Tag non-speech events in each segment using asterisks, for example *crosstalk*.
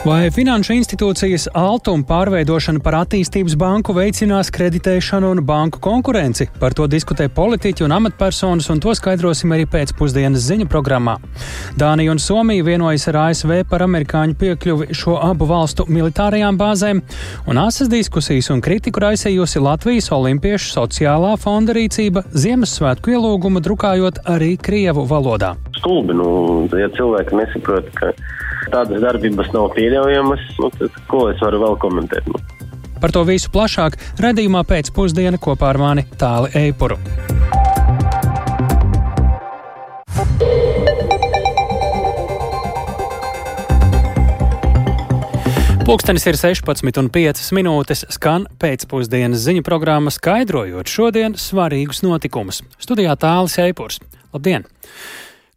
Vai finanšu institūcijas altuma pārveidošana par attīstības banku veicinās kreditēšanu un banku konkurenci? Par to diskutē politiķi un amatpersonas, un to skaidrosim arī pēcpusdienas ziņu programmā. Dānija un Somija vienojas ar ASV par amerikāņu piekļuvi šo abu valstu militārajām bāzēm, un asas diskusijas un kritiku raisījusi Latvijas Olimpiešu sociālā fonda rīcība Ziemassvētku ielūgumu drukājot arī Krievu valodā. Stulbi, nu, ja cilvēki nesaprot, ka tādas darbības nav pieļaujamas, nu, tad ko es varu vēl komentēt? Nu? Par to visu plašāk redzējumā pēcpusdienā kopā ar mani Tāli Eipuru. Pūkstens ir 16,5 minūtes, skan pēcpusdienas ziņu programma, skaidrojot šodienas svarīgus notikumus. Studijā tālāk Eipurs. Labdien!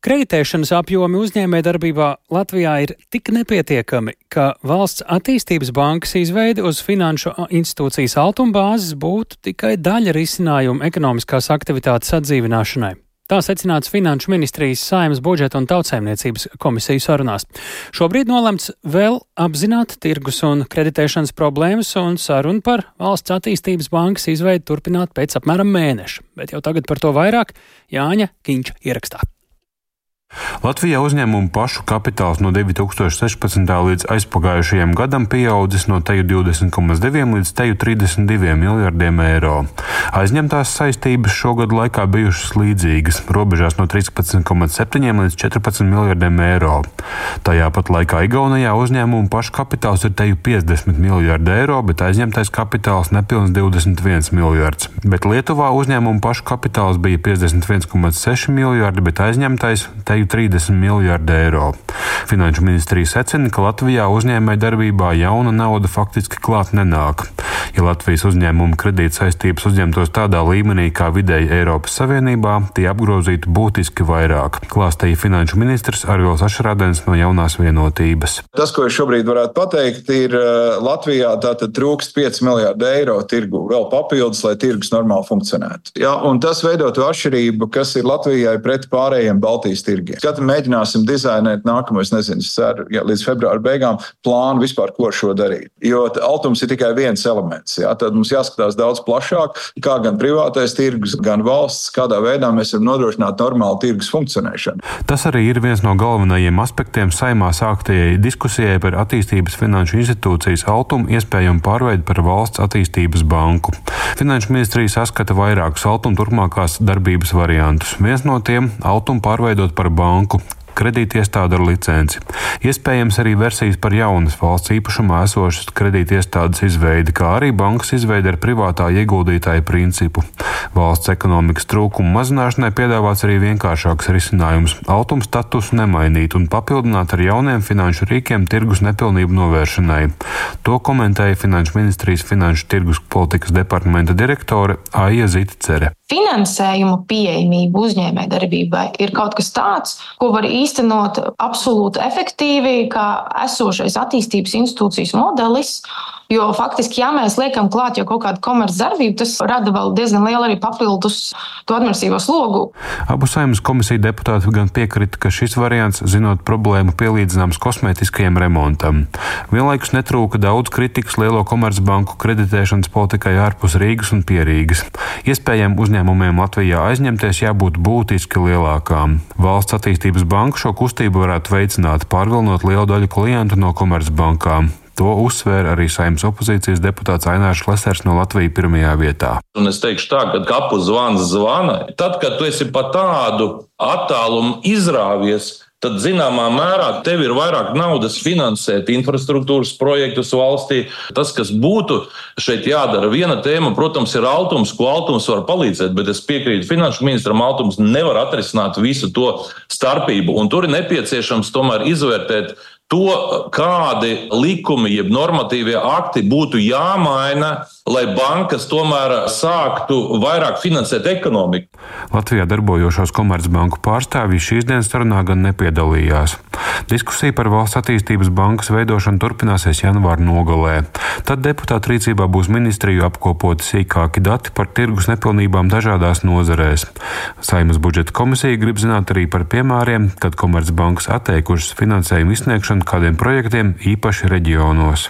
Kreditēšanas apjomi uzņēmējdarbībā Latvijā ir tik nepietiekami, ka valsts attīstības bankas izveide uz finanšu institūcijas altumbāzes būtu tikai daļa risinājuma ekonomiskās aktivitātes atdzīvināšanai. Tā secināts Finanšu ministrijas saimnes budžeta un tautsēmniecības komisiju sarunās. Šobrīd nolemts vēl apzināt tirgus un kreditēšanas problēmas un sarunu par valsts attīstības bankas izveidi turpināt pēc apmēram mēneša, bet jau tagad par to vairāk Jāņa Kiņča ierakstā. Latvijā uzņēmumu pašu kapitāls no 2016. līdz aizpagājušajam gadam pieaudzis no teju 20,2 līdz teju 32 miljardiem eiro. Aizņemtās saistības šogad laikā bijušas līdzīgas, robežās no 13,7 līdz 14 miljardiem eiro. Tajā pat laikā Igaunijā uzņēmumu pašu kapitāls ir teju 50 miljardi eiro, bet aizņemtais kapitāls nepilns 21 miljards. Bet Lietuvā uzņēmumu pašu kapitāls bija 51,6 miljardi, bet aizņemtais teju vajag 30 miljardi eiro. Finanšu ministrija secina, ka Latvijā uzņēmēja darbībā jauna nauda faktiski klāt nenāk. Ja Latvijas uzņēmuma kredīt saistības uzņemtos tādā līmenī kā vidēji Eiropas Savienībā, tie apgrozītu būtiski vairāk, klāstīja finanšu ministrs Arvils Ašrādens no jaunās vienotības. Tas, ko es šobrīd varētu pateikt, ir eh, Latvijā tātad trūkst 5 miljārdu eiro tirgu vēl papildus, lai tirgus normāli funkcionētu. Ja, un tas veidotu atšķirību, kas ir Latvijai pret pārējiem Baltijas tirgiem tirgiem. Kad mēģināsim dizainēt nākamo, es nezinu, ceru, ja, līdz februāra beigām plānu vispār, ko ar šo darīt. Jo altums ir tikai viens elements. Ja, tad mums jāskatās daudz plašāk, kā gan privātais tirgus, gan valsts, kādā veidā mēs varam nodrošināt normālu tirgus funkcionēšanu. Tas arī ir viens no galvenajiem aspektiem saimā sāktajai diskusijai par attīstības finanšu institūcijas altumu iespējamu pārveidi par valsts attīstības banku. Finanšu ministrija saskata vairākus altuma turpmākās darbības variantus. Viens no tiem - altumu pārveidot par banku banku kredītiestāde ar licenci. Iespējams arī versijas par jaunas valsts īpašumā esošas kredītiestādes izveidi, kā arī bankas izveidi ar privātā ieguldītāja principu. Valsts ekonomikas trūkumu mazināšanai piedāvāts arī vienkāršāks risinājums - altums statusu nemainīt un papildināt ar jauniem finanšu rīkiem tirgus nepilnību novēršanai. To komentēja Finanšu ministrijas finanšu tirgus politikas departamenta direktore Aija Zitcere. Finansējumu pieejamība uzņēmējdarbībai ir kaut kas tāds, ko var īstenot absolūti efektīvi, kā esošais attīstības institūcijas modelis. Jo faktiski, ja mēs liekam klāt jau kaut kādu komercdarbību, tas rada vēl diezgan lielu arī papildus to administratīvo slogu. Abu saimnes komisiju deputāti gan piekrita, ka šis variants, zinot problēmu, pielīdzināms kosmētiskajam remontam. Vienlaikus netrūka daudz kritikas lielo komercbanku kreditēšanas politikai ārpus Rīgas un Pierīgas. Iespējām uzņēmumiem Latvijā aizņemties jābūt būtiski lielākām. Valsts attīstības banka šo kustību varētu veicināt, pārvilnot lielu daļu klientu no komercbankām. To uzsvēra arī saimnes opozīcijas deputāts Ainārs Lesers no Latvijas pirmajā vietā. Un es teikšu tā, ka kapu zvans zvana. Tad, kad tu esi pa tādu attālumu izrāvies, tad zināmā mērā tev ir vairāk naudas finansēt infrastruktūras projektus valstī. Tas, kas būtu šeit jādara, viena tēma, protams, ir altums, ko altums var palīdzēt, bet es piekrītu finanšu ministram, altums nevar atrisināt visu to starpību, un tur ir nepieciešams tomēr izvērtēt to, kādi likumi, jeb normatīvie akti būtu jāmaina, lai bankas tomēr sāktu vairāk finansēt ekonomiku. Latvijā darbojošos komercbanku pārstāvji šīs dienas sarunā gan nepiedalījās. Diskusija par valsts attīstības bankas veidošanu turpināsies janvāra nogalē. Tad deputātu rīcībā būs ministriju apkopoti sīkāki dati par tirgus nepilnībām dažādās nozarēs. Saimas budžeta komisija grib zināt arī par piemēriem, kad Komercbankas atteikušas finansējumu izsniegšanu kādiem projektiem īpaši reģionos.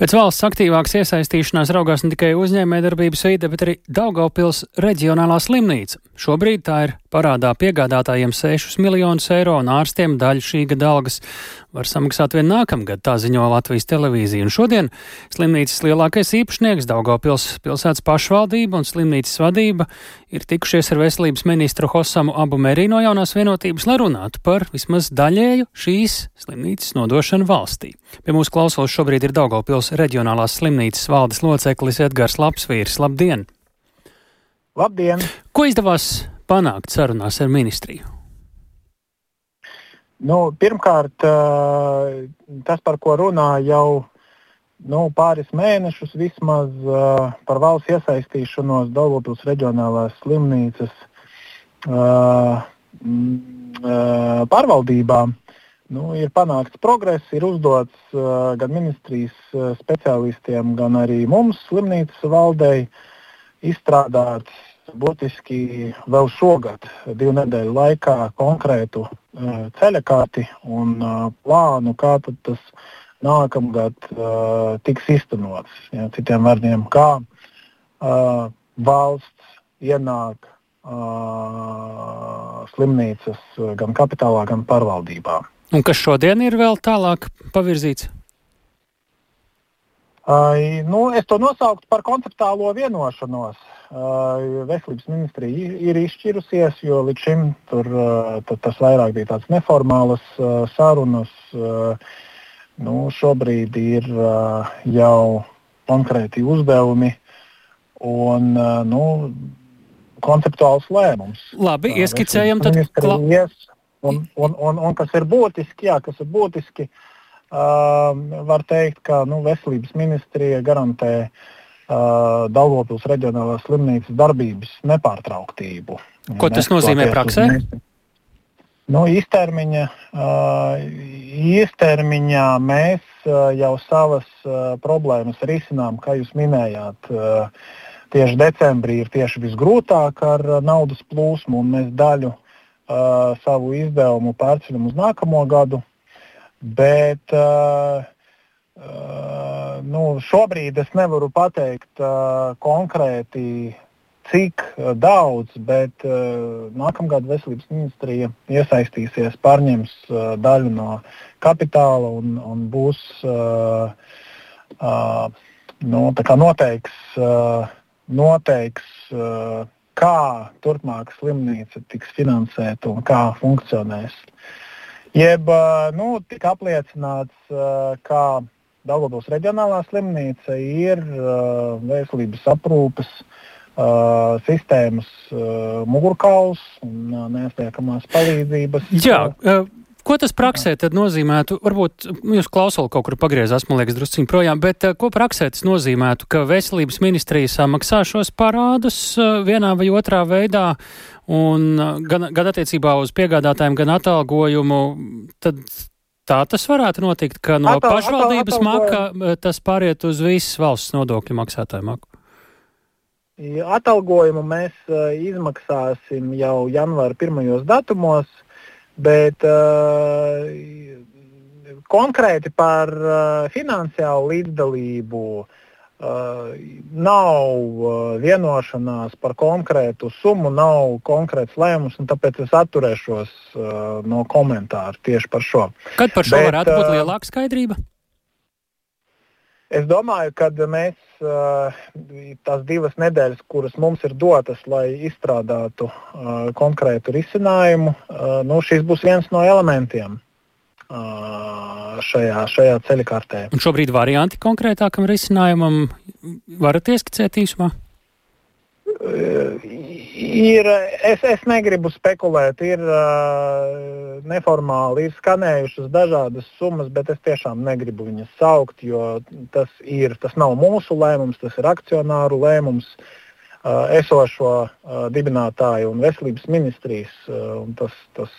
Pēc valsts aktīvākas iesaistīšanās raugās ne tikai uzņēmējdarbības vide, bet arī Daugavpils reģionālā slimnīca. Šobrīd tā ir parādā piegādātājiem 6 miljonus eiro un ārstiem daļu šī gada algas var samaksāt vien nākamgad, tā ziņo Latvijas televīzija. Un šodien slimnīcas lielākais īpašnieks Daugavpils pilsētas pašvaldība un slimnīcas vadība ir tikušies ar veselības ministru Hosamu Abu Merī no jaunās vienotības, lai runātu par vismaz daļēju šīs slimnīcas nodošanu valstī. Pie mūsu klausos šobrīd ir. Daugavpils reģionālās slimnīcas valdes loceklis Edgars Lapsvīrs. Labdien! Labdien! Ko izdevās panākt sarunās ar ministriju? Nu, pirmkārt, tas, par ko runā jau nu, pāris mēnešus, vismaz par valsts iesaistīšanos Daugavpils reģionālās slimnīcas pārvaldībā. Nu, ir panākts progress, ir uzdots uh, gan ministrijas uh, speciālistiem, gan arī mums, slimnīcas valdei, izstrādāt būtiski vēl šogad, divu nedēļu laikā, konkrētu uh, ceļakārti un uh, plānu, kā tas nākamgad uh, tiks īstenots. Ja, citiem vārdiem, kā uh, valsts ienāk uh, slimnīcas gan kapitālā, gan pārvaldībā. Un kas šodien ir vēl tālāk pavirzīts? Uh, nu, es to nosauktu par konceptuālo vienošanos. Uh, veselības ministrija ir izšķirusies, jo līdz šim tur, uh, tas vairāk bija tāds neformāls uh, sarunas. Uh, nu, šobrīd ir uh, jau konkrēti uzdevumi un uh, nu, konceptuāls lēmums. Labi, ieskicējam tad. Ministrijas, Un, un, un, un kas ir būtiski, jā, kas ir būtiski uh, var teikt, ka nu, veselības ministrija garantē uh, Daugopils reģionālās slimnīcas darbības nepārtrauktību. Ko tas nozīmē praksē? Nu, īstermiņa, uh, īstermiņā mēs uh, jau savas uh, problēmas risinām, kā jūs minējāt. Uh, tieši decembrī ir tieši visgrūtāk ar naudas plūsmu, un mēs daļu uh, uh, savu izdevumu pārceļam uz nākamo gadu. Bet uh, uh, nu, šobrīd es nevaru pateikt uh, konkrēti, cik daudz, bet uh, nākamgad veselības ministrija iesaistīsies, pārņems uh, daļu no kapitāla un, un būs uh, uh, nu, noteiks, uh, noteiks uh, kā turpmāk slimnīca tiks finansēta un kā funkcionēs. Jeb nu, tika apliecināts, ka Daugopils reģionālā slimnīca ir veselības aprūpes sistēmas mugurkauls un neatliekamās palīdzības. Jā, Ko tas praksē tad nozīmētu? Varbūt jūs klausot kaut kur pagriezās, man liekas, drusciņi projām, bet eh, ko praksē tas nozīmētu, ka veselības ministrija samaksā šos parādus eh, vienā vai otrā veidā, un eh, gan, gan attiecībā uz piegādātājiem, gan atalgojumu, tad tā tas varētu notikt, ka no atal, pašvaldības atal, maka tas pāriet uz visas valsts nodokļu maksātāju maku. Atalgojumu mēs izmaksāsim jau janvāra pirmajos datumos. Bet uh, konkrēti par uh, finansiālu līdzdalību uh, nav uh, vienošanās par konkrētu summu, nav konkrēts lēmums, un tāpēc es atturēšos uh, no komentāru tieši par šo. Kad par šo Bet, varētu būt uh, lielāka skaidrība? Es domāju, ka mēs tās divas nedēļas, kuras mums ir dotas, lai izstrādātu konkrētu risinājumu, nu, šis būs viens no elementiem šajā, šajā ceļkartē. Un šobrīd varianti konkrētākam risinājumam varat ieskicēt īsumā? Ir, es, es negribu spekulēt, ir uh, neformāli, ir skanējušas dažādas summas, bet es tiešām negribu viņas saukt, jo tas, ir, tas nav mūsu lēmums, tas ir akcionāru lēmums. esošo dibinātāju un veselības ministrijas. Tas, tas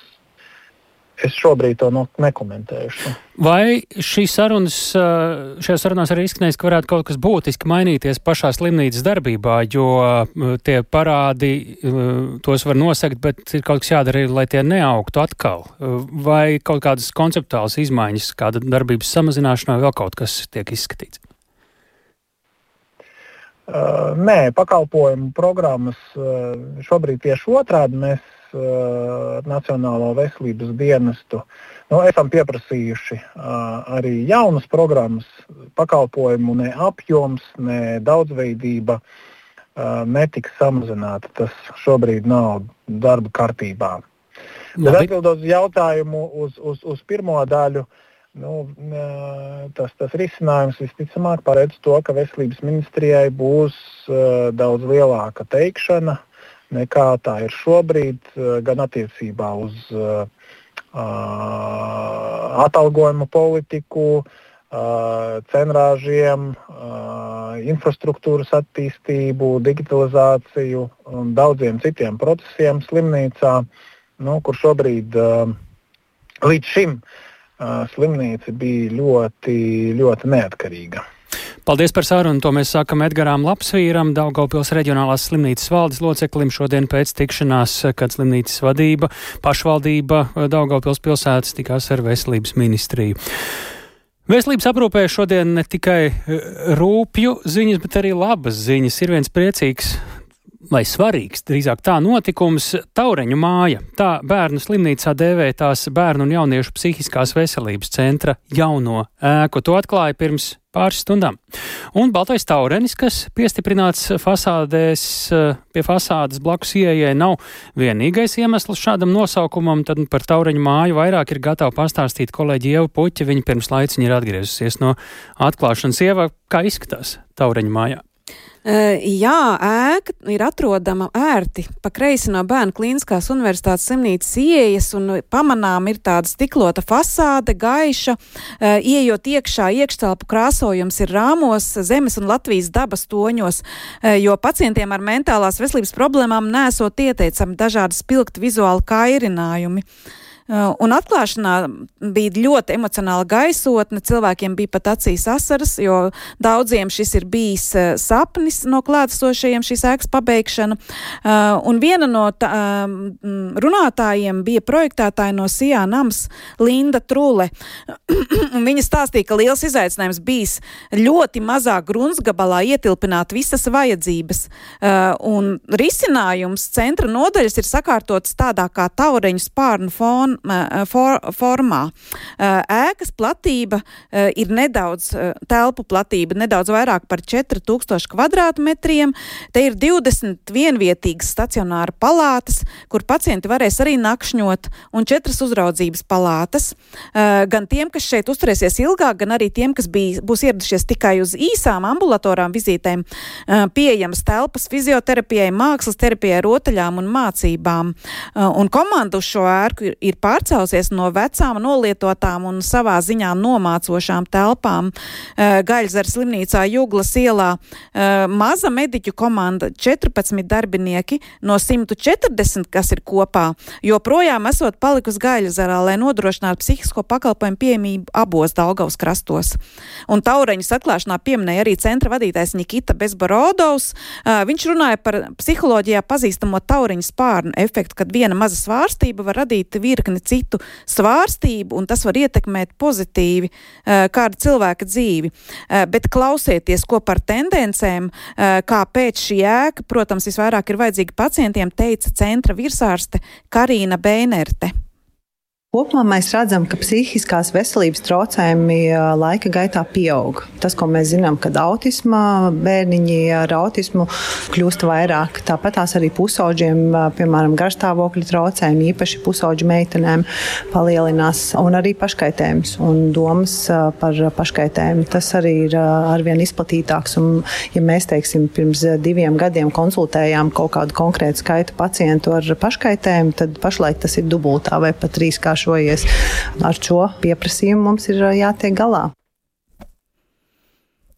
Es šobrīd to nekomentēšu. Vai šīs sarunas, šajās sarunās arī izskanēs, ka varētu kaut kas būtiski mainīties pašā slimnīcas darbībā, jo tie parādi tos var nosegt, bet ir kaut kas jādara, lai tie neaugtu atkal? Vai kaut kādas konceptuālas izmaiņas, kāda darbības samazināšana vai vēl kaut kas tiek izskatīts? Uh, nē, pakalpojumu programmas uh, šobrīd tieši otrādi mēs uh, Nacionālo veselības dienestu. Nu, esam pieprasījuši uh, arī jaunas programmas, pakalpojumu ne apjoms, ne daudzveidība uh, netiks samazināta. Tas šobrīd nav darba kārtībā. Bet atbildot uz jautājumu uz, uz, uz pirmo daļu, nu, tas, tas risinājums visticamāk paredz to, ka veselības ministrijai būs uh, daudz lielāka teikšana nekā tā ir šobrīd, eh, gan attiecībā uz uh, atalgojumu politiku, uh, cenrāžiem, uh, infrastruktūras attīstību, digitalizāciju un daudziem citiem procesiem slimnīcā, nu, kur šobrīd uh, līdz šim uh, slimnīca bija ļoti, ļoti neatkarīga. Paldies par sarunu. To mēs sākam Edgarām Lapsvīram, Daugaupils reģionālās slimnīcas valdes loceklim šodien pēc tikšanās, kad slimnīcas vadība, pašvaldība Daugaupils pilsētas tikās ar veselības ministriju. Veselības aprūpē šodien ne tikai rūpju ziņas, bet arī labas ziņas. Ir viens priecīgs vai svarīgs, drīzāk tā notikums - Taureņu māja. Tā bērnu slimnīcā dēvē tās bērnu un jauniešu psihiskās veselības centra jauno ēku. To atklāja pirms pāris stundām. Un baltais taurenis, kas piestiprināts fasādēs, pie fasādes blakus ieejai, nav vienīgais iemesls šādam nosaukumam. Tad par taureņu māju vairāk ir gatava pastāstīt kolēģi Ieva Puķa. Viņa pirms laiciņa ir atgriezusies no atklāšanas. Ieva, kā izskatās taureņu mājā? Jā, ēka ir atrodama ērti pa kreisi no Bērnu klīniskās universitātes slimnīcas ieejas, un pamanām ir tāda stiklota fasāde, gaiša. Iejot iekšā, iekštelpu krāsojums ir rāmos, zemes un Latvijas dabas toņos, jo pacientiem ar mentālās veselības problēmām nesot ieteicami dažādi spilgti vizuāli kairinājumi. Uh, un atklāšanā bija ļoti emocionāla gaisotne. Cilvēkiem bija pat acīs asaras, jo daudziem šis ir bijis uh, sapnis no klātesošajiem šīs ēkas pabeigšana. Uh, un viena no tā, um, runātājiem bija projektētāja no Sijā Nams Linda Trule. *clears throat* Viņa stāstīja, ka liels izaicinājums bijis ļoti mazā grunsgabalā ietilpināt visas vajadzības. Un risinājums centra nodaļas ir sakārtotas tādā kā taureņu spārnu fona for, formā. Ēkas platība ir nedaudz, telpu platība nedaudz vairāk par 4000 kvadrātmetriem. Te ir 20 vienvietīgas stacionāra palātas, kur pacienti varēs arī nakšņot, un četras uzraudzības palātas. Gan tiem, kas šeit uzturēsies ilgāk, gan arī tiem, kas bija, būs ieradušies tikai uz īsām ambulatorām vizītēm, pieejamas telpas fizioterapijai, mākslas terapijai, rotaļām un mācībām. Un komanda uz šo ērku ir, ir pārcelsies no vecām, nolietotām un savā ziņā nomācošām telpām. Eh, Gaļzara slimnīcā Juglas ielā eh, maza mediķu komanda, 14 darbinieki no 140, kas ir kopā, joprojām esot palikusi Gaļzarā, lai nodrošinātu psihisko pakalpojumu pieejamību abos Daugavas krastos. Un Taureņas atklāšanā pieminēja arī centra vadītājs Nikita Bezborodovs. Eh, viņš runāja par psiholoģijā pazīstamo tauriņu spārnu efektu, kad viena maza svārstība var radīt virkni virkni citu svārstību, un tas var ietekmēt pozitīvi uh, kāda cilvēka dzīvi. Uh, bet klausieties, ko par tendencēm, uh, kāpēc šī ēka, protams, visvairāk ir vajadzīga pacientiem, teica centra virsārste Karina Bēnerte. Kopumā mēs redzam, ka psihiskās veselības traucējumi laika gaitā pieaug. Tas, ko mēs zinām, kad autisma bērniņi ar autismu kļūst vairāk, tāpat tās arī pusauģiem, piemēram, garstāvokļa traucējumi, īpaši pusauģu meitenēm, palielinās, un arī paškaitējums un domas par paškaitējumu. Tas arī ir arvien izplatītāks. Un, ja mēs, teiksim, pirms diviem gadiem konsultējām kaut kādu konkrētu skaitu pacientu ar paškaitējumu, tad pašlaik tas ir dubultā vai pat trīskārši vienkāršojies. Ar šo pieprasījumu mums ir jātiek galā.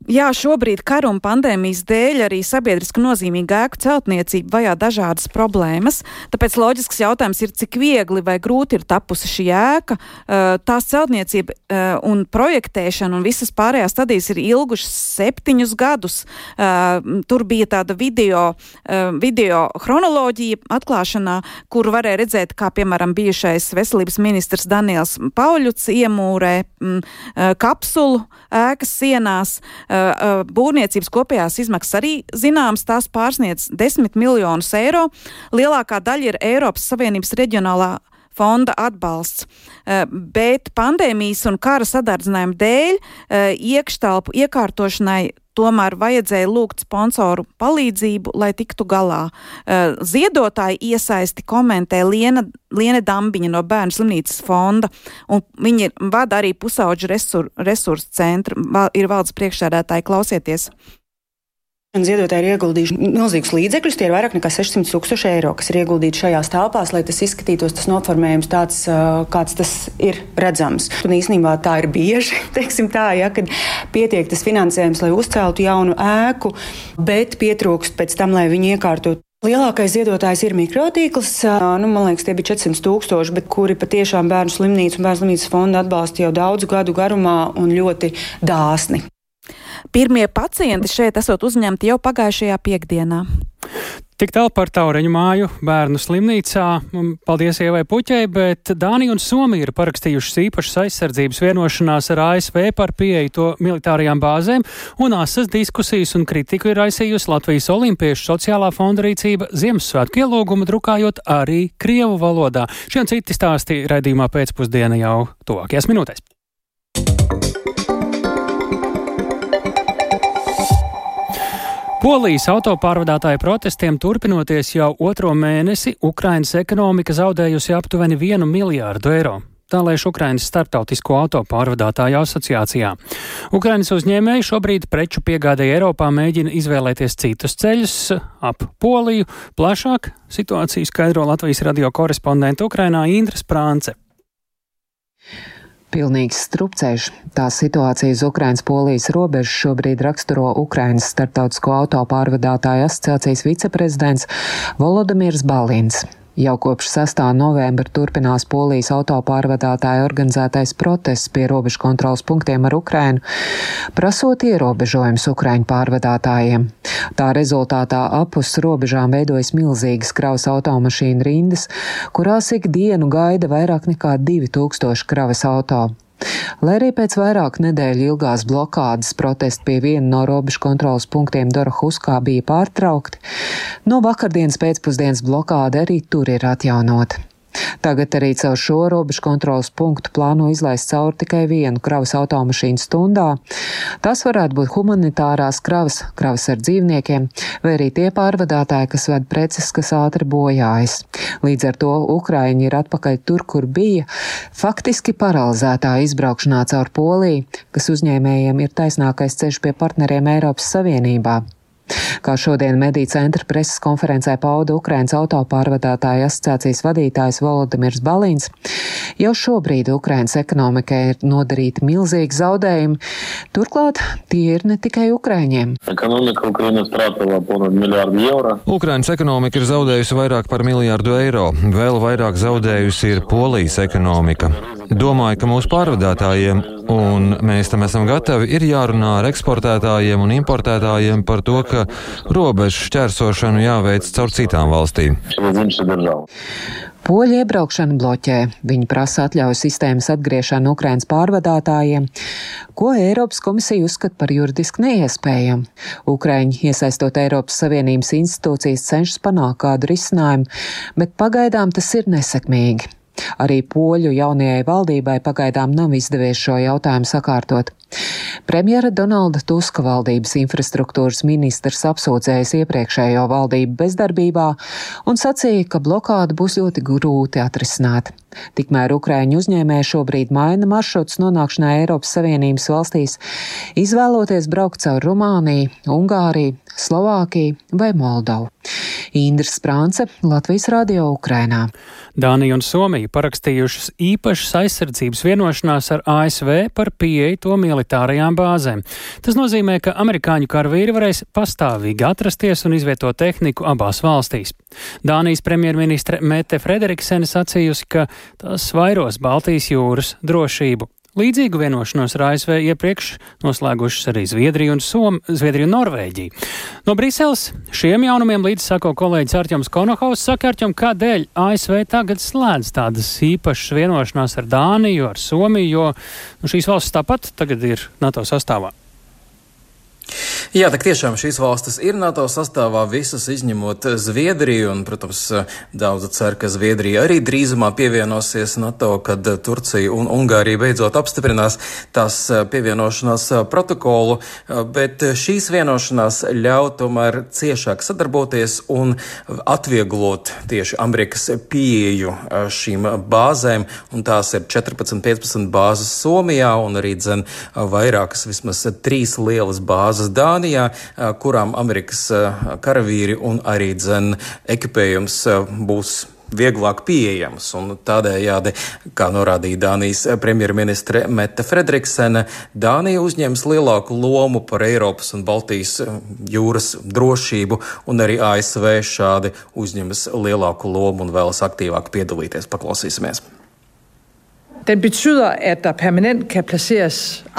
Jā, šobrīd kara un pandēmijas dēļ arī sabiedriski nozīmīga ēku celtniecība vajā dažādas problēmas. Tāpēc loģisks jautājums ir, cik viegli vai grūti ir tapusi šī ēka. Tās celtniecība un projektēšana un visas pārējās stadijas ir ilgušas septiņus gadus. Tur bija tāda video, video chronoloģija atklāšanā, kur varēja redzēt, kā piemēram bijušais veselības ministrs Daniels Pauļuts iemūrē kapsulu ēkas sienās. Būvniecības kopējās izmaksas arī zināmas, tās pārsniedz 10 miljonus eiro. Lielākā daļa ir Eiropas Savienības reģionālā fonda atbalsts. Bet pandēmijas un kara sadardzinājuma dēļ iekštelpu iekārtošanai tomēr vajadzēja lūgt sponsoru palīdzību, lai tiktu galā. Ziedotāji iesaisti komentē Liena, Liene Dambiņa no Bērnu slimnīcas fonda, un viņi vada arī pusauģu resur, resursu centru, ir valdes priekšsēdētāji, klausieties. Ziedotāji ir ieguldījuši milzīgus līdzekļus, tie ir vairāk nekā 600 tūkstoši eiro, kas ir ieguldīti šajās telpās, lai tas izskatītos, tas noformējums tāds, kāds tas ir redzams. Un īsnībā tā ir bieži, *laughs* teiksim tā, ja, kad pietiek tas finansējums, lai uzceltu jaunu ēku, bet pietrūkst pēc tam, lai viņu iekārtotu. Lielākais ziedotājs ir mikrotīkls. Nu, man liekas, tie bija 400 tūkstoši, bet kuri patiešām bērnu slimnīcu un bērnu slimnīcas fondu atbalsta jau daudzu gadu garumā un ļoti dāsni. Pirmie pacienti šeit esot uzņemti jau pagājušajā piekdienā. Tik tālu par Taureņu māju bērnu slimnīcā. Paldies Ievai Puķei, bet Dānija un Somija ir parakstījušas īpašas aizsardzības vienošanās ar ASV par pieeju to militārajām bāzēm, un asas diskusijas un kritiku ir aizsījusi Latvijas Olimpiešu sociālā fonda rīcība Ziemassvētku ielūgumu drukājot arī Krievu valodā. Šie un citi stāsti raidījumā pēcpusdiena jau tuvākajās minūtēs. Polijas autopārvadātāju protestiem turpinoties jau otro mēnesi, Ukrainas ekonomika zaudējusi aptuveni 1 miljārdu eiro. Tā lēš Ukrainas Startautisko autopārvadātāju asociācijā. Ukrainas uzņēmēji šobrīd preču piegādēji Eiropā mēģina izvēlēties citus ceļus ap Poliju. Plašāk situāciju skaidro Latvijas radio korespondenta Ukrainā Indra Sprānce. Pilnīgs strupceļš. Tā situācija uz Ukrainas-Polijas robežas šobrīd raksturo Ukrainas starptautisko autopārvadātāju asociācijas viceprezidents Volodimirs Balins. Jau kopš 6. novembra turpinās Polijas autopārvadātāja organizētais protests pie robežu kontrolas punktiem ar Ukrainu, prasot ierobežojumus Ukraiņu pārvadātājiem. Tā rezultātā apus robežām veidojas milzīgas kravas automašīnu rindas, kurās ik dienu gaida vairāk nekā 2000 kravas auto. Lai arī pēc vairāk nedēļu ilgās blokādes protesti pie viena no robežu kontrolas punktiem Dorohuskā bija pārtraukti, no vakardienas pēcpusdienas blokāde arī tur ir atjaunota. Tagad arī caur šo robežu kontrolas punktu plāno izlaist cauri tikai vienu kravas automašīnu stundā. Tas varētu būt humanitārās kravas, kravas ar dzīvniekiem, vai arī tie pārvadātāji, kas ved preces, kas ātri bojājas. Līdz ar to Ukraiņi ir atpakaļ tur, kur bija, faktiski paralizētā izbraukšanā caur Poliju, kas uzņēmējiem ir taisnākais ceļš pie partneriem Eiropas Savienībā. Kā šodien mediju centra preses konferencē pauda Ukrainas autopārvadātāja asociācijas vadītājs Volodimirs Balīns, jau šobrīd Ukrainas ekonomikai ir nodarīti milzīgi zaudējumi. Turklāt tie ir ne tikai Ukraiņiem. Ukrainas ekonomika ir zaudējusi vairāk par miljārdu eiro. Vēl vairāk zaudējusi ir Polijas ekonomika. Domāju, ka mūsu pārvadātājiem, un mēs tam esam gatavi, ir jārunā ar eksportētājiem un importētājiem par to, ka robežu šķērsošanu jāveic caur citām valstīm. Poļu iebraukšanu bloķē. Viņi prasa atļauju sistēmas atgriešanu Ukrainas pārvadātājiem, ko Eiropas komisija uzskata par juridiski neiespējamu. Ukraiņi, iesaistot Eiropas Savienības institūcijas, cenšas panākt kādu risinājumu, bet pagaidām tas ir nesekmīgi. Arī poļu jaunajai valdībai pagaidām nav izdevies šo jautājumu sakārtot. Premjera Donalda Tuska valdības infrastruktūras ministrs apsūdzējis iepriekšējo valdību bezdarbībā un sacīja, ka blokāda būs ļoti grūti atrisināt. Tikmēr Ukraiņu uzņēmēji šobrīd maina maršrutus nonākšanai Eiropas Savienības valstīs, izvēloties braukt caur Rumāniju, Ungāriju, Slovākiju vai Moldovu. Indra Sprānce, Latvijas radio Ukrainā. Dānija un Somija parakstījušas īpašas aizsardzības vienošanās ar ASV par pieeju to militārajām bāzēm. Tas nozīmē, ka amerikāņu karavīri varēs pastāvīgi atrasties un izvietot tehniku abās valstīs. Dānijas premjerministre Mete Frederiksene sacījusi, ka tas vairos Baltijas jūras drošību. Līdzīgu vienošanos ar ASV iepriekš noslēgušas arī Zviedrija un, Som, Zviedrija un Norvēģija. No Briseles šiem jaunumiem līdz sako kolēģis Arķems Konohaus. Saka, Arķem, kādēļ ASV tagad slēdz tādas īpašas vienošanās ar Dāniju, ar Somiju, jo nu, šīs valstis tāpat tagad ir NATO sastāvā? Jā, tak tiešām šīs valstis ir NATO sastāvā, visas izņemot Zviedriju, un, protams, daudzi cer, ka Zviedrija arī drīzumā pievienosies NATO, kad Turcija un Ungārija beidzot apstiprinās tās pievienošanās protokolu, bet šīs vienošanās ļauj tomēr ciešāk sadarboties un atvieglot tieši Amerikas pieeju šīm bāzēm, un tās ir 14-15 bāzes Somijā un arī dzen vairākas, vismaz trīs lielas bāzes Dānijā. Spānijā, kurām Amerikas karavīri un arī dzen ekipējums būs vieglāk pieejams. Tādējādi, kā norādīja Dānijas premjerministre Mette Fredriksene, Dānija uzņems lielāku lomu par Eiropas un Baltijas jūras drošību, un arī ASV šādi uzņemas lielāku lomu un vēlas aktīvāk piedalīties. Paklausīsimies!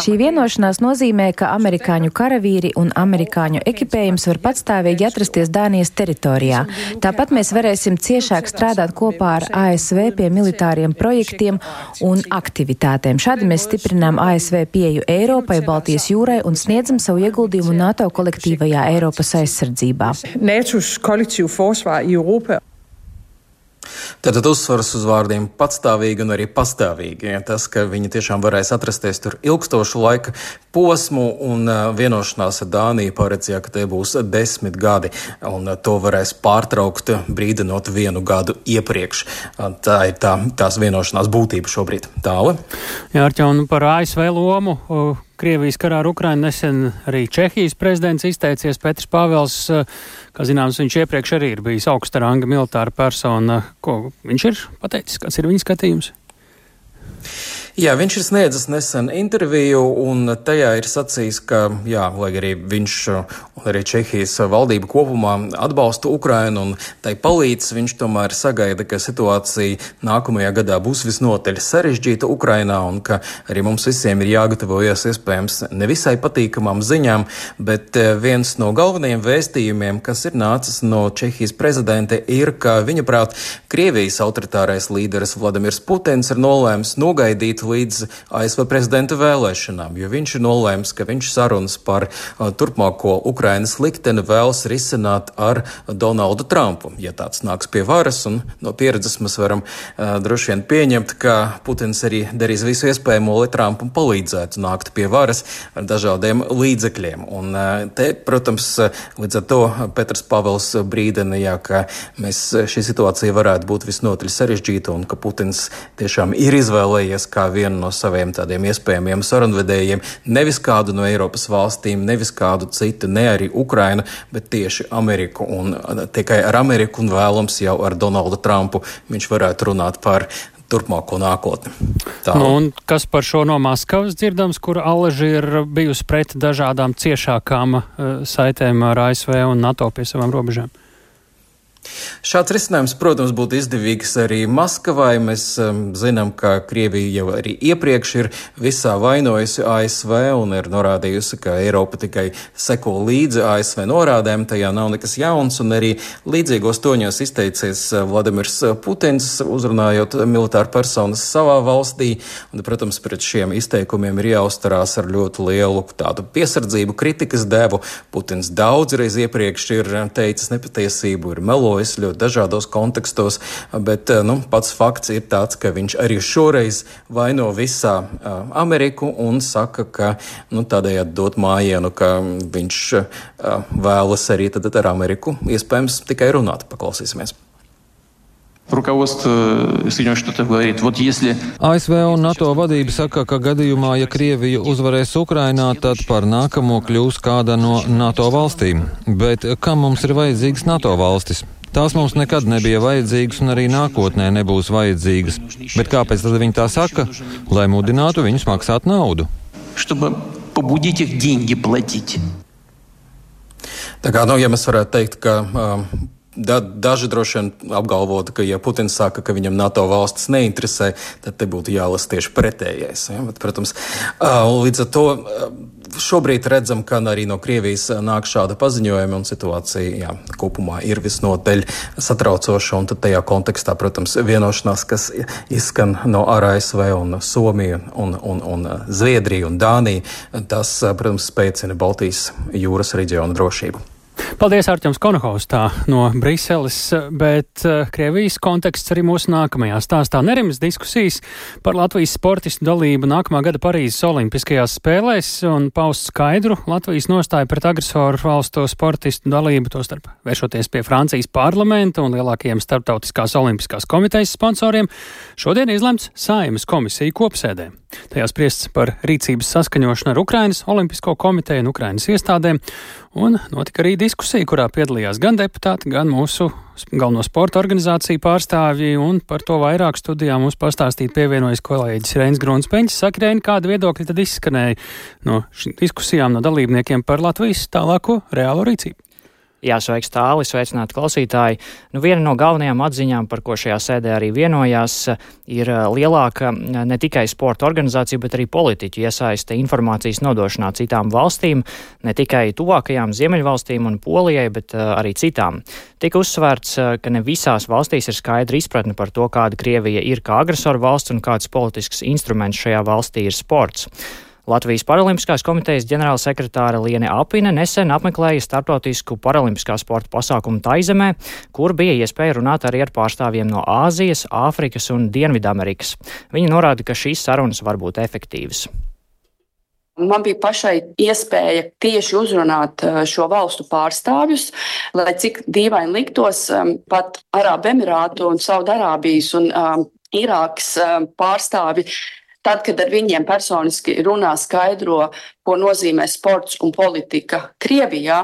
Šī vienošanās nozīmē, ka amerikāņu karavīri un amerikāņu ekipējums var patstāvīgi atrasties Dānijas teritorijā. Tāpat mēs varēsim ciešāk strādāt kopā ar ASV pie militāriem projektiem un aktivitātēm. Šādi mēs stiprinām ASV pieju Eiropai, Baltijas jūrai un sniedzam savu ieguldījumu NATO kolektīvajā Eiropas aizsardzībā. NATO's kolektīvu forsvar i Eiropa Tātad uzsvars uz vārdiem patstāvīgi un arī pastāvīgi. Ja, tas, ka viņi tiešām varēs atrasties tur ilgstošu laika posmu, un vienošanās ar Dāniju paredzēja, ka tie būs desmit gadi, un to varēs pārtraukt brīdinot vienu gadu iepriekš. Tā ir tā, tās vienošanās būtība šobrīd. Tāli. Jā, Arķaun, par ASV lomu. Uh Krievijas karā ar Ukrainu nesen arī Čehijas prezidents izteicies Petrs Pāvels. Eh, kā zināms, viņš iepriekš arī ir bijis augsta ranga militāra persona. Ko viņš ir pateicis? Kāds ir viņa skatījums? Jā, viņš ir sniedzis nesen interviju, un tajā ir sacījis, ka, jā, lai arī viņš un arī Čehijas valdība kopumā atbalsta Ukrainu un tai palīdz, viņš tomēr sagaida, ka situācija nākamajā gadā būs visnotaļ sarežģīta Ukrainā un ka arī mums visiem ir jāgatavojas iespējams nevisai patīkamām ziņām, bet eh, viens no galvenajiem vēstījumiem, kas ir nācis no Čehijas prezidente, ir, ka viņa prāt Krievijas autoritārais līderis Vladimirs Putins ir nolēms nogaidīt gaidīt līdz ASV prezidenta vēlēšanām, jo viņš ir nolēms, ka viņš sarunas par turpmāko Ukrainas likteni vēlas risināt ar Donaldu Trumpu. Ja tāds nāks pie varas, un no pieredzes mēs varam uh, droši vien pieņemt, ka Putins arī darīs visu iespējamo, lai Trumpam palīdzētu nākt pie varas ar dažādiem līdzekļiem. Un uh, te, protams, līdz ar to Petrs Pavels brīdina, jā, ka mēs šī situācija varētu būt visnotaļ sarežģīta un ka Putins tiešām ir izvēlējies kā vienu no saviem tādiem iespējamiem sarunvedējiem, nevis kādu no Eiropas valstīm, nevis kādu citu, ne arī Ukrainu, bet tieši Ameriku. Un tikai ar Ameriku un vēlams jau ar Donaldu Trumpu viņš varētu runāt par turpmāko nākotni. Tā. Nu, kas par šo no Maskavas dzirdams, kur Alaži ir bijusi pret dažādām ciešākām uh, saitēm ar ASV un NATO pie savām robežām? Šāds risinājums, protams, būtu izdevīgs arī Maskavai. Mēs um, zinām, ka Krievija jau arī iepriekš ir visā vainojusi ASV un ir norādījusi, ka Eiropa tikai seko līdzi ASV norādēm. Tajā nav nekas jauns, un arī līdzīgos toņos izteicies uh, Vladimirs Putins, uzrunājot militāru personas savā valstī. Un, protams, pret šiem izteikumiem ir jāuztarās ar ļoti lielu tādu piesardzību, kritikas devu. Putins daudzreiz iepriekš ir teicis nepatiesību, ir melojis darbojas ļoti dažādos kontekstos, bet eh, nu, pats fakts ir tāds, ka viņš arī šoreiz vaino visā uh, Ameriku un saka, ka nu, tādējādi dot mājienu, ka viņš uh, vēlas arī ar Ameriku iespējams tikai runāt. Paklausīsimies! ASV un NATO vadība saka, ka gadījumā, ja Krievija uzvarēs Ukrainā, tad par nākamo kļūs kāda no NATO valstīm. Bet kam mums ir vajadzīgas NATO valstis? Tās mums nekad nebija vajadzīgas un arī nākotnē nebūs vajadzīgas. Bet kāpēc tad viņi tā saka? Lai mudinātu viņus maksāt naudu. Tā kā, nu, ja mēs varētu teikt, ka um, Da, daži droši vien apgalvotu, ka, ja Putins saka, ka viņam NATO valstis neinteresē, tad te būtu jālasa tieši pretējais. Ja? Bet, protams, līdz ar to šobrīd redzam, ka arī no Krievijas nāk šāda paziņojuma, un situācija jā, kopumā ir visnotaļ satraucoša. Tad tajā kontekstā, protams, vienošanās, kas izskan no ASV un Somija un, un, un Zviedrija un Dānija, tas, protams, spēcina Baltijas jūras reģionu drošību. Paldies, Arčuns Konohovs, tā no Briseles, bet uh, Krievijas konteksts arī mūsu nākamajā stāstā. Nerimas diskusijas par Latvijas sportistu dalību nākamā gada Parīzes Olimpiskajās spēlēs un paust skaidru Latvijas nostāju pret agresoru valstu sportistu dalību, tostarp vēršoties pie Francijas parlamenta un lielākajiem starptautiskās olimpiskās komitejas sponsoriem, šodien izlemts Saimas komisija kopsēdē. Tajā spriests par rīcības saskaņošanu ar Ukrainas Olimpisko komiteju un Ukrainas iestādēm, un notika arī diskusija, kurā piedalījās gan deputāti, gan mūsu galveno sporta organizāciju pārstāvji, un par to vairāk studijā mums pastāstīt pievienojas kolēģis Reins Grunsteņš. Saka, Reini, kādi viedokļi tad izskanēja no diskusijām no dalībniekiem par Latvijas tālāko reālo rīcību? Jā, sveiks tāli, sveicināti klausītāji. Nu, viena no galvenajām atziņām, par ko šajā sēdē arī vienojās, ir uh, lielāka uh, ne tikai sporta organizācija, bet arī politiķu iesaiste informācijas nodošanā citām valstīm, ne tikai tuvākajām Ziemeļvalstīm un Polijai, bet uh, arī citām. Tika uzsvērts, ka ne visās valstīs ir skaidra izpratne par to, kāda Krievija ir kā agresoru valsts un kāds politisks instruments šajā valstī ir sports. Latvijas Paralimpiskās komitejas ģenerālsekretāra Liene Apine nesen apmeklēja starptautisku paralimpiskā sporta pasākumu Taizemē, kur bija iespēja runāt arī ar pārstāvjiem no Āzijas, Āfrikas un Dienvidamerikas. Viņi norāda, ka šīs sarunas var būt efektīvas. Man bija pašai iespēja tieši uzrunāt eh, šo valstu pārstāvjus, lai cik dīvaini liktos, eh, pat Arābu Emirātu un Saudārābijas un um, Irākas pārstāvji Tad, kad ar viņiem personiski runā, skaidro, ko nozīmē sports un politika Krievijā,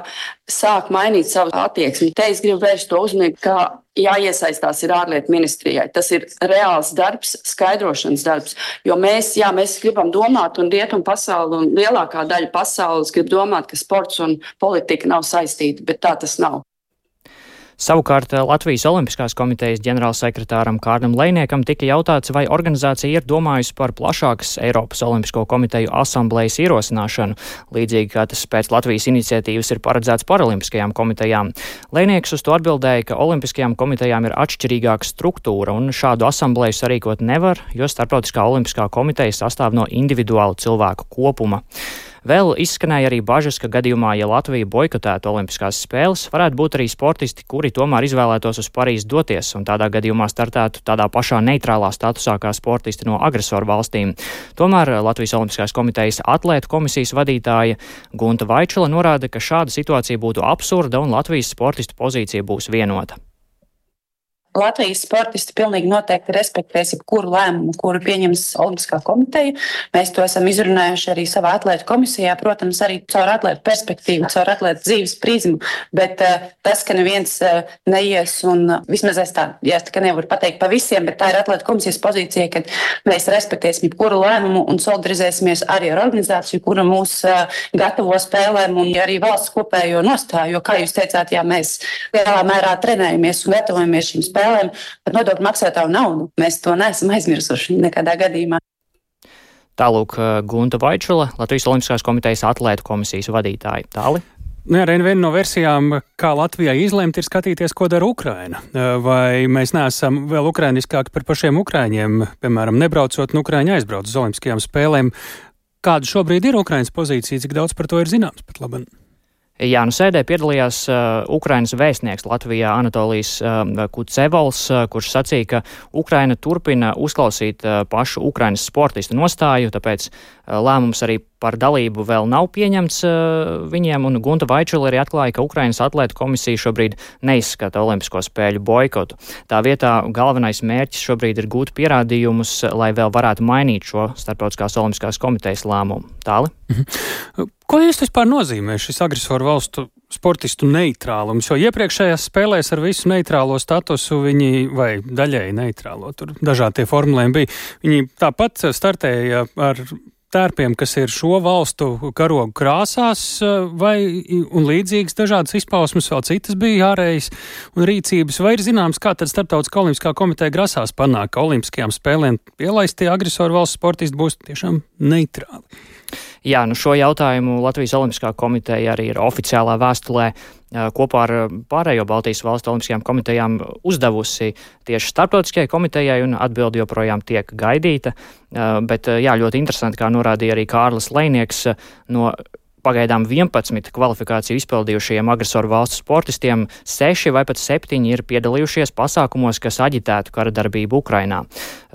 sāk mainīt savu attieksmi. Te es gribu vērst to uzmanību, ka jāiesaistās ir ārlietu ministrijai. Tas ir reāls darbs, skaidrošanas darbs. Jo mēs, jā, mēs gribam domāt, un rietumu pasauli, un lielākā daļa pasaules grib domāt, ka sports un politika nav saistīti, bet tā tas nav. Savukārt eh, Latvijas Olimpiskās komitejas ģenerālsekretāram Kārnam Lēniekam tika jautāts, vai organizācija ir domājusi par plašākas Eiropas Olimpisko komiteju asamblējas ierosināšanu, līdzīgi kā tas pēc Latvijas iniciatīvas ir paredzēts paralimpiskajām komitejām. Lēnieks uz to atbildēja, ka Olimpiskajām komitejām ir atšķirīgāka struktūra un šādu asamblēju sarīkot nevar, jo Starptautiskā Olimpiskā komiteja sastāv no individuālu cilvēku kopuma. Vēl izskanēja arī bažas, ka gadījumā, ja Latvija boikotētu Olimpiskās spēles, varētu būt arī sportisti, kuri tomēr izvēlētos uz Parīzi doties un tādā gadījumā startētu tādā pašā neitrālā statusā kā sportisti no agresoru valstīm. Tomēr Latvijas Olimpiskās komitejas atlētu komisijas vadītāja Gunta Vaičula norāda, ka šāda situācija būtu absurda un Latvijas sportistu pozīcija būs vienota. Latvijas sportisti pilnīgi noteikti respektēs jebkuru lēmumu, kuru pieņems Olimpiskā komiteja. Mēs to esam izrunājuši arī savā atlētu komisijā, protams, arī caur atlētu perspektīvu, caur atlētu dzīves prizmu. Bet uh, tas, ka neviens uh, neies, un uh, vismaz es tā, ja es tā nevaru pateikt pa visiem, bet tā ir atlētu komisijas pozīcija, ka mēs respektēsim jebkuru lēmumu un solidarizēsimies arī ar organizāciju, kura mūs uh, gatavo spēlēm un arī valsts kopējo nostāju. Jo, kā jūs teicāt, jā, mēs lielā mērā trenējamies un gatavojamies šīm spēlēm spēlēm par nodokļu maksātāju naudu. Mēs to neesam aizmirsuši nekādā gadījumā. Tālūk, eh, Gunta Vaičula, Latvijas Olimpiskās komitejas atlētu komisijas vadītāja. Tāli. Nu, arī viena no versijām, kā Latvijai izlemt, ir skatīties, ko dara Ukraina. Eh, vai mēs neesam vēl ukrainiskāki par pašiem ukraiņiem, piemēram, nebraucot no Ukraiņa aizbraukt uz Olimpiskajām spēlēm. Kāda šobrīd ir Ukrainas pozīcija, cik daudz par to ir zināms pat labāk? Jā, nu sēdē piedalījās uh, Ukrainas vēstnieks Latvijā Anatolijas uh, Kucevols, uh, kurš sacīja, ka Ukraina turpina uzklausīt uh, pašu Ukrainas sportistu nostāju, tāpēc uh, lēmums arī par dalību vēl nav pieņemts viņiem, un Gunta Vaičula arī atklāja, ka Ukrainas atlētu komisija šobrīd neizskata Olimpisko spēļu boikotu. Tā vietā galvenais mērķis šobrīd ir gūt pierādījumus, lai vēl varētu mainīt šo Startautiskās Olimpiskās komitejas lēmumu. Tāli? Mhm. Ko īsti vispār nozīmē šis agresoru valstu sportistu neitrālums, jo iepriekšējās spēlēs ar visu neitrālo statusu viņi, vai daļēji neitrālo, tur dažādi tie formulējumi bija, viņi tāpat startēja ar tērpiem, kas ir šo valstu karogu krāsās, vai un līdzīgas dažādas izpausmes, vēl citas bija ārējas un rīcības, vai ir zināms, kā tad Startautiskā olimpiskā komiteja grasās panākt, ka olimpiskajām spēlēm pielaistie agresoru valsts sportisti būs tiešām neitrāli. Jā, nu šo jautājumu Latvijas Olimpiskā komiteja arī ir oficiālā vēstulē kopā ar pārējo Baltijas valstu olimpiskajām komitejām uzdevusi tieši starptautiskajai komitejai, un atbildi joprojām tiek gaidīta. Bet jā, ļoti interesanti, kā norādīja arī Kārlis Leinieks no pagaidām 11 kvalifikāciju izpildījušajiem agresoru valstu sportistiem, 6 vai pat 7 ir piedalījušies pasākumos, kas aģitētu kara darbību Ukrainā.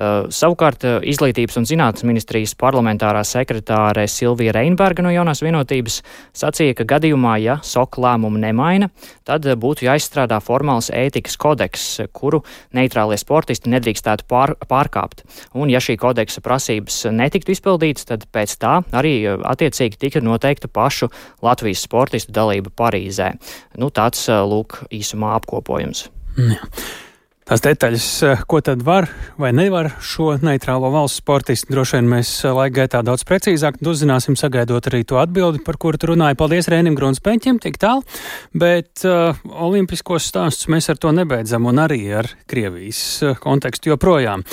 Uh, savukārt uh, Izglītības un zinātnes ministrijas parlamentārā sekretāre Silvija Reinberga no jaunās vienotības sacīja, ka gadījumā, ja SOK lēmumu nemaina, tad uh, būtu jāizstrādā formāls ētikas kodeks, kuru neitrālie sportisti nedrīkstētu pār, pārkāpt. Un ja šī kodeksa prasības netiktu izpildītas, tad pēc tā arī uh, attiecīgi tika noteikta pašu Latvijas sportistu dalību Parīzē. Nu, tāds lūk īsumā apkopojums. Jā. Tās detaļas, ko tad var vai nevar šo neitrālo valsts sportistu, droši vien mēs laika gaitā daudz precīzāk uzzināsim, sagaidot arī to atbildi, par kuru tu runāji. Paldies Rēnim Grunspēņķim, tik tālu, bet uh, olimpiskos stāstus mēs ar to nebeidzam un arī ar Krievijas kontekstu joprojām.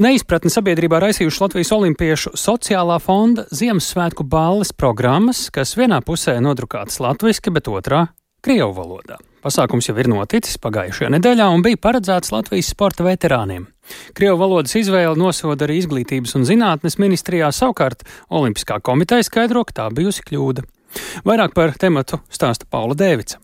Neizpratni sabiedrībā raisījuši Latvijas Olimpiešu sociālā fonda Ziemassvētku balles programmas, kas vienā pusē nodrukātas latviešu, bet otrā - krievu valodā. Pasākums jau ir noticis pagājušajā nedēļā un bija paredzēts Latvijas sporta veterāniem. Krievu valodas izvēle nosoda arī Izglītības un zinātnes ministrijā, savukārt Olimpiskā komiteja skaidro, ka tā bijusi kļūda. Vairāk par tematu stāsta Paula Dēvica.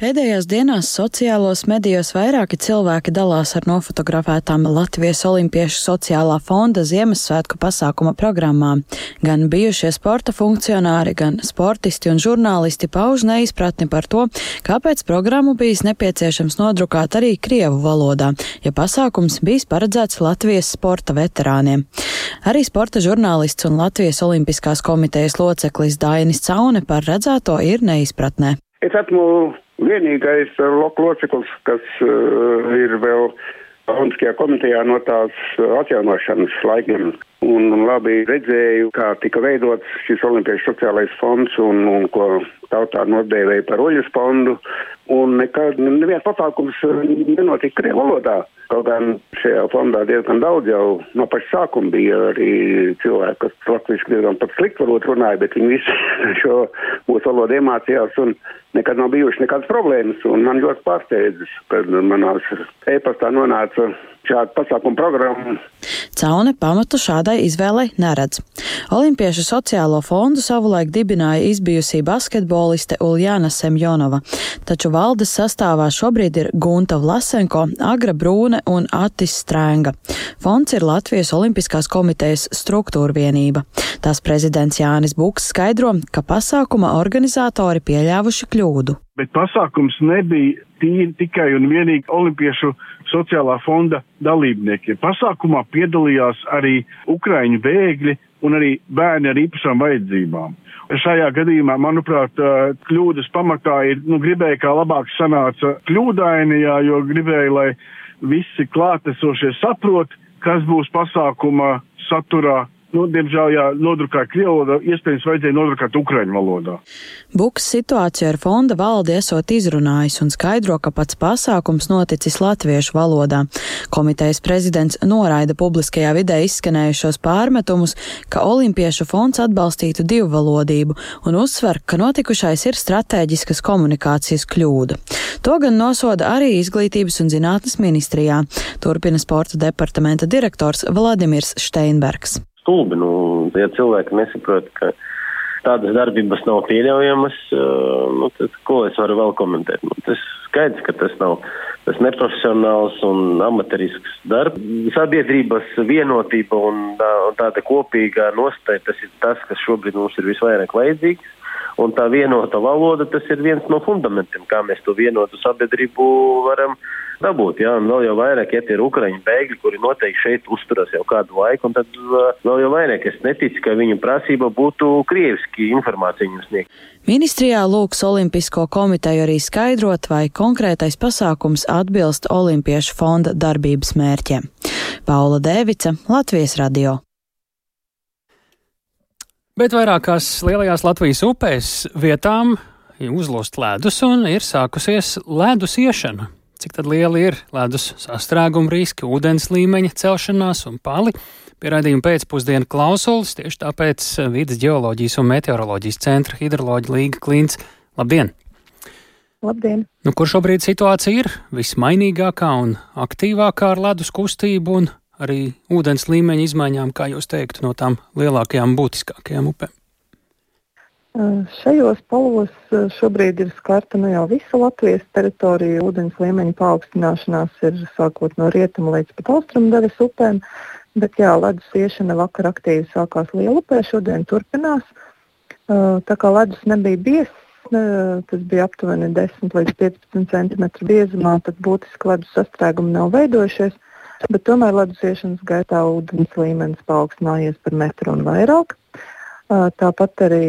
Pēdējās dienās sociālos medijos vairāki cilvēki dalās ar nofotografētām Latvijas Olimpiešu sociālā fonda Ziemassvētku pasākuma programmām. Gan bijušie sporta funkcionāri, gan sportisti un žurnālisti pauž neizpratni par to, kāpēc programmu bijis nepieciešams nodrukāt arī Krievu valodā, ja pasākums bijis paredzēts Latvijas sporta veterāniem. Arī sporta žurnālists un Latvijas Olimpiskās komitejas loceklis Dainis Caune par redzēto ir neizpratnē. Es esmu vienīgais loku loceklis, kas uh, ir vēl Olimpiskajā komitejā no tās atjaunošanas laikiem. Un labi redzēju, kā tika veidots šis Olimpiešu sociālais fonds un, un ko tautā nodēvēja par oļas fondu. Un nekad neviens pasākums nenotika krievu valodā. Kaut gan šajā fondā diezgan daudz jau no paša sākuma bija arī cilvēki, kas latviešu diezgan pat slikti varbūt runāja, bet viņi visi *laughs* šo mūsu valodu iemācījās un nekad nav bijuši nekādas problēmas. Un man ļoti pārsteidzis, kad manās e-pastā nonāca šāda pasākuma programma. Caune pamatu šādai izvēlei neredz. Olimpiešu sociālo fondu savulaik dibināja izbijusī basketboliste Uljāna Semjonova, taču valdes sastāvā šobrīd ir Gunta Vlasenko, Agra Brūne un Atis Strēnga. Fonds ir Latvijas Olimpiskās komitejas struktūra vienība. Tās prezidents Jānis Buks skaidro, ka pasākuma organizatori pieļāvuši kļūdu. Bet pasākums nebija tīri tikai un vienīgi Olimpiešu sociālā fonda dalībniekiem. Pasākumā piedalījās arī Ukraiņu bēgļi un arī bērni ar īpašām vajadzībām. Šajā gadījumā, manuprāt, kļūdas pamatā ir, nu, gribēja, kā labāk sanāca kļūdainajā, jo gribēja, lai visi klātesošie saprot, kas būs pasākuma saturā Nu, diemžēl, ja nodrukāja krievu valodā, iespējams, vajadzēja nodrukāt ukraiņu valodā. Buks situāciju ar fonda valdi esot izrunājis un skaidro, ka pats pasākums noticis latviešu valodā. Komitejas prezidents noraida publiskajā vidē izskanējušos pārmetumus, ka Olimpiešu fonds atbalstītu divu valodību un uzsver, ka notikušais ir strateģiskas komunikācijas kļūda. To gan nosoda arī Izglītības un zinātnes ministrijā, turpina sporta departamenta direktors Vladimirs Steinbergs stulbi. Nu, ja cilvēki nesaprot, ka tādas darbības nav pieļaujamas, nu, tad ko es varu vēl komentēt? Nu, tas skaidrs, ka tas nav tas neprofesionāls un amaterisks darbs. Sabiedrības vienotība un, un tāda kopīgā nostāja, tas ir tas, kas šobrīd mums ir visvairāk vajadzīgs. Un tā vienota valoda, tas ir viens no fundamentiem, kā mēs to vienotu sabiedrību varam dabūt. Jā, un vēl jau vairāk, ja tie ir ukraiņu bēgļi, kuri noteikti šeit uzturas jau kādu laiku, un tad uh, vēl jau vairāk es neticu, ka viņu prasība būtu krieviski informāciju viņam sniegt. Ministrijā lūgs Olimpisko komiteju arī skaidrot, vai konkrētais pasākums atbilst Olimpiešu fonda darbības mērķiem. Paula Dēvica, Latvijas radio. Bet vairākās lielajās Latvijas upēs vietām uzlost ledus un ir sākusies ledus iešana. Cik liela ir ledus sastrēguma riski, ūdens līmeņa celšanās un pali? Pierādījuma pēcpusdienu klausulis, tieši tāpēc Vides geoloģijas un meteoroloģijas centra hidroloģija Līga Klints. Labdien! Labdien! Nu, kur šobrīd situācija ir vismainīgākā un aktīvākā ar ledus kustību un arī ūdens līmeņa izmaiņām, kā jūs teiktu, no tām lielākajām, būtiskākajām upēm? Šajos polos šobrīd ir skarta nu jau visa Latvijas teritorija. Ūdens līmeņa paaugstināšanās ir sākot no rietumu līdz pat austrumu daļas upēm. Bet jā, ledus iešana vakar aktīvi sākās Lielupē, šodien turpinās. Tā kā ledus nebija biezs, tas bija aptuveni 10 līdz 15 cm biezumā, tad būtiski ledus sastrēgumi nav veidojušies bet tomēr ledusiešanas gaitā ūdens līmenis paaugstinājies par metru un vairāk. Tāpat arī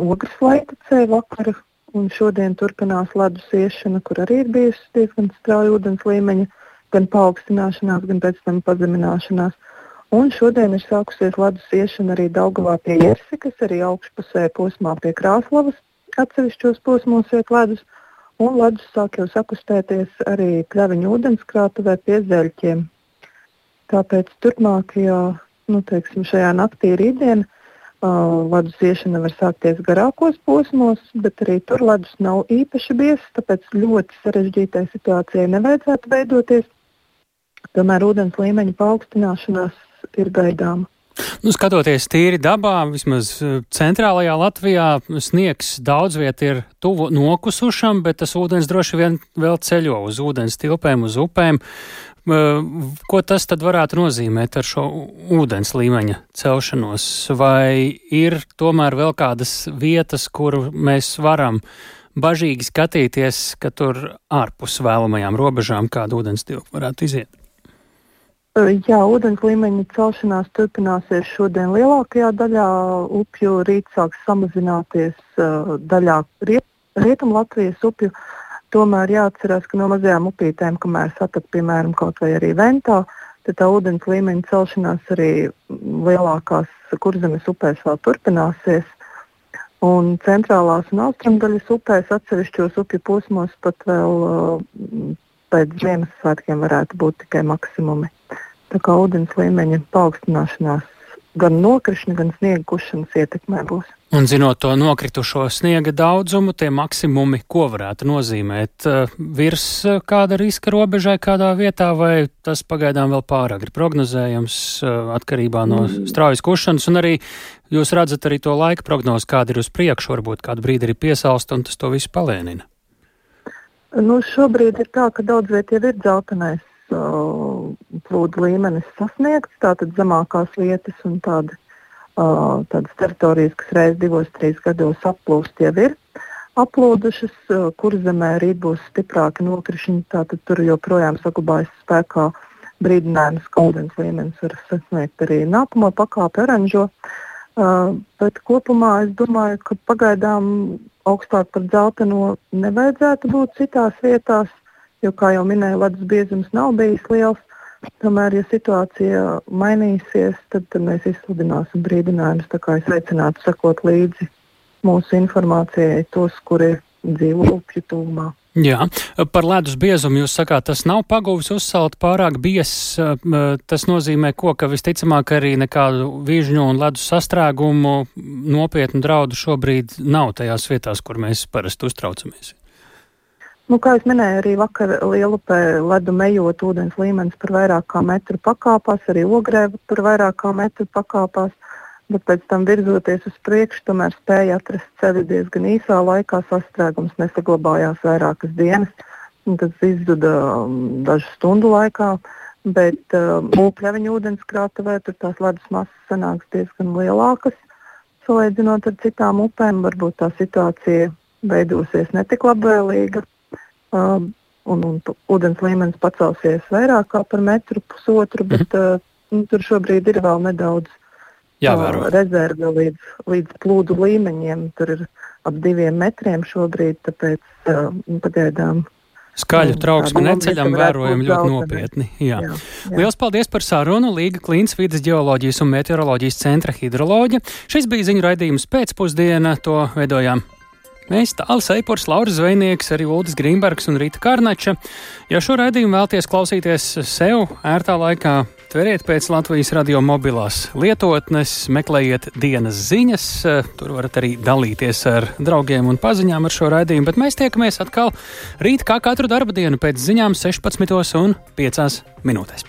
ogres laitacē vakar un šodien turpinās ledus iešana, kur arī ir bijusi diezgan strauja ūdens līmeņa gan paaugstināšanās, gan pēc tam pazemināšanās. Un šodien ir sākusies ledus iešana arī Daugavā pie Jersikas, arī augšpusē posmā pie Krāslavas. Atsevišķos posmos iet ledus, un ledus sāk jau sakustēties arī Kļaviņu ūdenskrātuvē pie Zeļķiem. Tāpēc turpmākajā, nu, teiksim, šajā naktī rītdien uh, ledus iešana var sākties garākos posmos, bet arī tur ledus nav īpaši biezs, tāpēc ļoti sarežģītai situācijai nevajadzētu veidoties. Tomēr ūdens līmeņa paaugstināšanās ir gaidāma. Nu, skatoties tīri dabā, vismaz centrālajā Latvijā, sniegs daudz viet ir tuvu nokusušam, bet tas ūdens droši vien vēl ceļo uz ūdens tilpēm, uz upēm. Ko tas tad varētu nozīmēt ar šo ūdens līmeņa celšanos? Vai ir tomēr vēl kādas vietas, kur mēs varam bažīgi skatīties, ka tur ārpus vēlamajām robežām kāda ūdens tilpa varētu iziet? Jā, ūdens līmeņa celšanās turpināsies šodien lielākajā daļā upju, rīt sāks samazināties daļā riet, rietum Latvijas upju. Uh, Tomēr jāatcerās, ka no mazajām upītēm, kamēr satak, piemēram, kaut vai arī ventā, tad tā ūdens līmeņa celšanās arī lielākās kurzemes upēs vēl turpināsies. Un centrālās un austrumdaļas upēs atsevišķos upju posmos pat vēl uh, pēc Ziemassvētkiem varētu būt tikai maksimumi. Tā kā ūdens līmeņa paaugstināšanās gan nokrišņa, gan sniega kušanas ietekmē būs. Un zinot to nokritušo sniega daudzumu, tie maksimumi, ko varētu nozīmēt, eh, virs eh, kāda riska robežai kādā vietā, vai tas pagaidām vēl pāragri prognozējams eh, atkarībā no mm. straujas kušanas, un arī jūs redzat arī to laika prognozi, kāda ir uz priekšu, varbūt kādu brīdi ir piesalst, un tas to visu palēnina. Nu, šobrīd ir tā, ka daudz viet jau ir dzeltenais uh, plūdu līmenis sasniegts, tātad zemākās vietas un tādi, uh, tādas teritorijas, kas reiz divos, trīs gados aplūst, jau ir aplūdušas, uh, kur zemē rīt būs stiprāki nokrišņi, tātad tur joprojām saglabājas spēkā brīdinājums, ka ūdens līmenis var sasniegt arī nākamo pakāpi oranžo. Uh, bet kopumā es domāju, ka pagaidām augstāk par dzelteno nevajadzētu būt citās vietās jo, kā jau minēju, ledus biezums nav bijis liels. Tomēr, ja situācija mainīsies, tad, tad mēs izsludināsim brīdinājumus. Tā kā es aicinātu sekot līdzi mūsu informācijai tos, kuri dzīvo upju tūmā. Jā, par ledus biezumu jūs sakāt, tas nav pagūvis uzsalt pārāk biezs. Tas nozīmē, ko, ka visticamāk arī nekādu vīžņu un ledus sastrēgumu nopietnu draudu šobrīd nav tajās vietās, kur mēs parasti uztraucamies. Nu, kā jau minēju, arī vakar Lielupē ledu ejot, ūdens līmenis par vairāk kā metru pakāpās, arī ogrē par vairāk kā metru pakāpās. bet pēc tam virzoties uz priekšu, tomēr spēja atrast ceļu diezgan īsā laikā. Sastrēgums nesaglabājās vairākas dienas, tas izzuda um, dažu stundu laikā. Bet mūkļaviņu ūdenskrātuvē tur tās ledus masas sanāks diezgan lielākas. Salīdzinot ar citām upēm, varbūt tā situācija veidosies netik labvēlīga. Uh, un, un ūdens līmenis pacelsies vairāk par metru, pusotru, bet uh, nu, tur šobrīd ir vēl nedaudz uh, rezerve līdz, līdz plūdu līmeņiem. Tur ir ap diviem metriem šobrīd, tāpēc uh, pagaidām. Skaļu trauksmi tāda neceļam, vērojam ļoti nopietni. Jā. Jā, jā. Lielas paldies par sarunu. Līga Klīns, vidas geoloģijas un meteoroloģijas centra hidroloģija. Šis bija ziņu raidījums pēcpusdiena. To veidojām Mēs tālāk Eipors, Lauris Zvejnieks, arī Uldis Grīmbergs un Rīta Karnača. Ja šo raidījumu vēlties klausīties sev ērtā laikā, tveriet pēc Latvijas radio mobilās lietotnes, meklējiet dienas ziņas, tur varat arī dalīties ar draugiem un paziņām ar šo raidījumu, bet mēs tiekamies atkal rīt kā katru darba dienu pēc ziņām 16 un 5 minūtēs.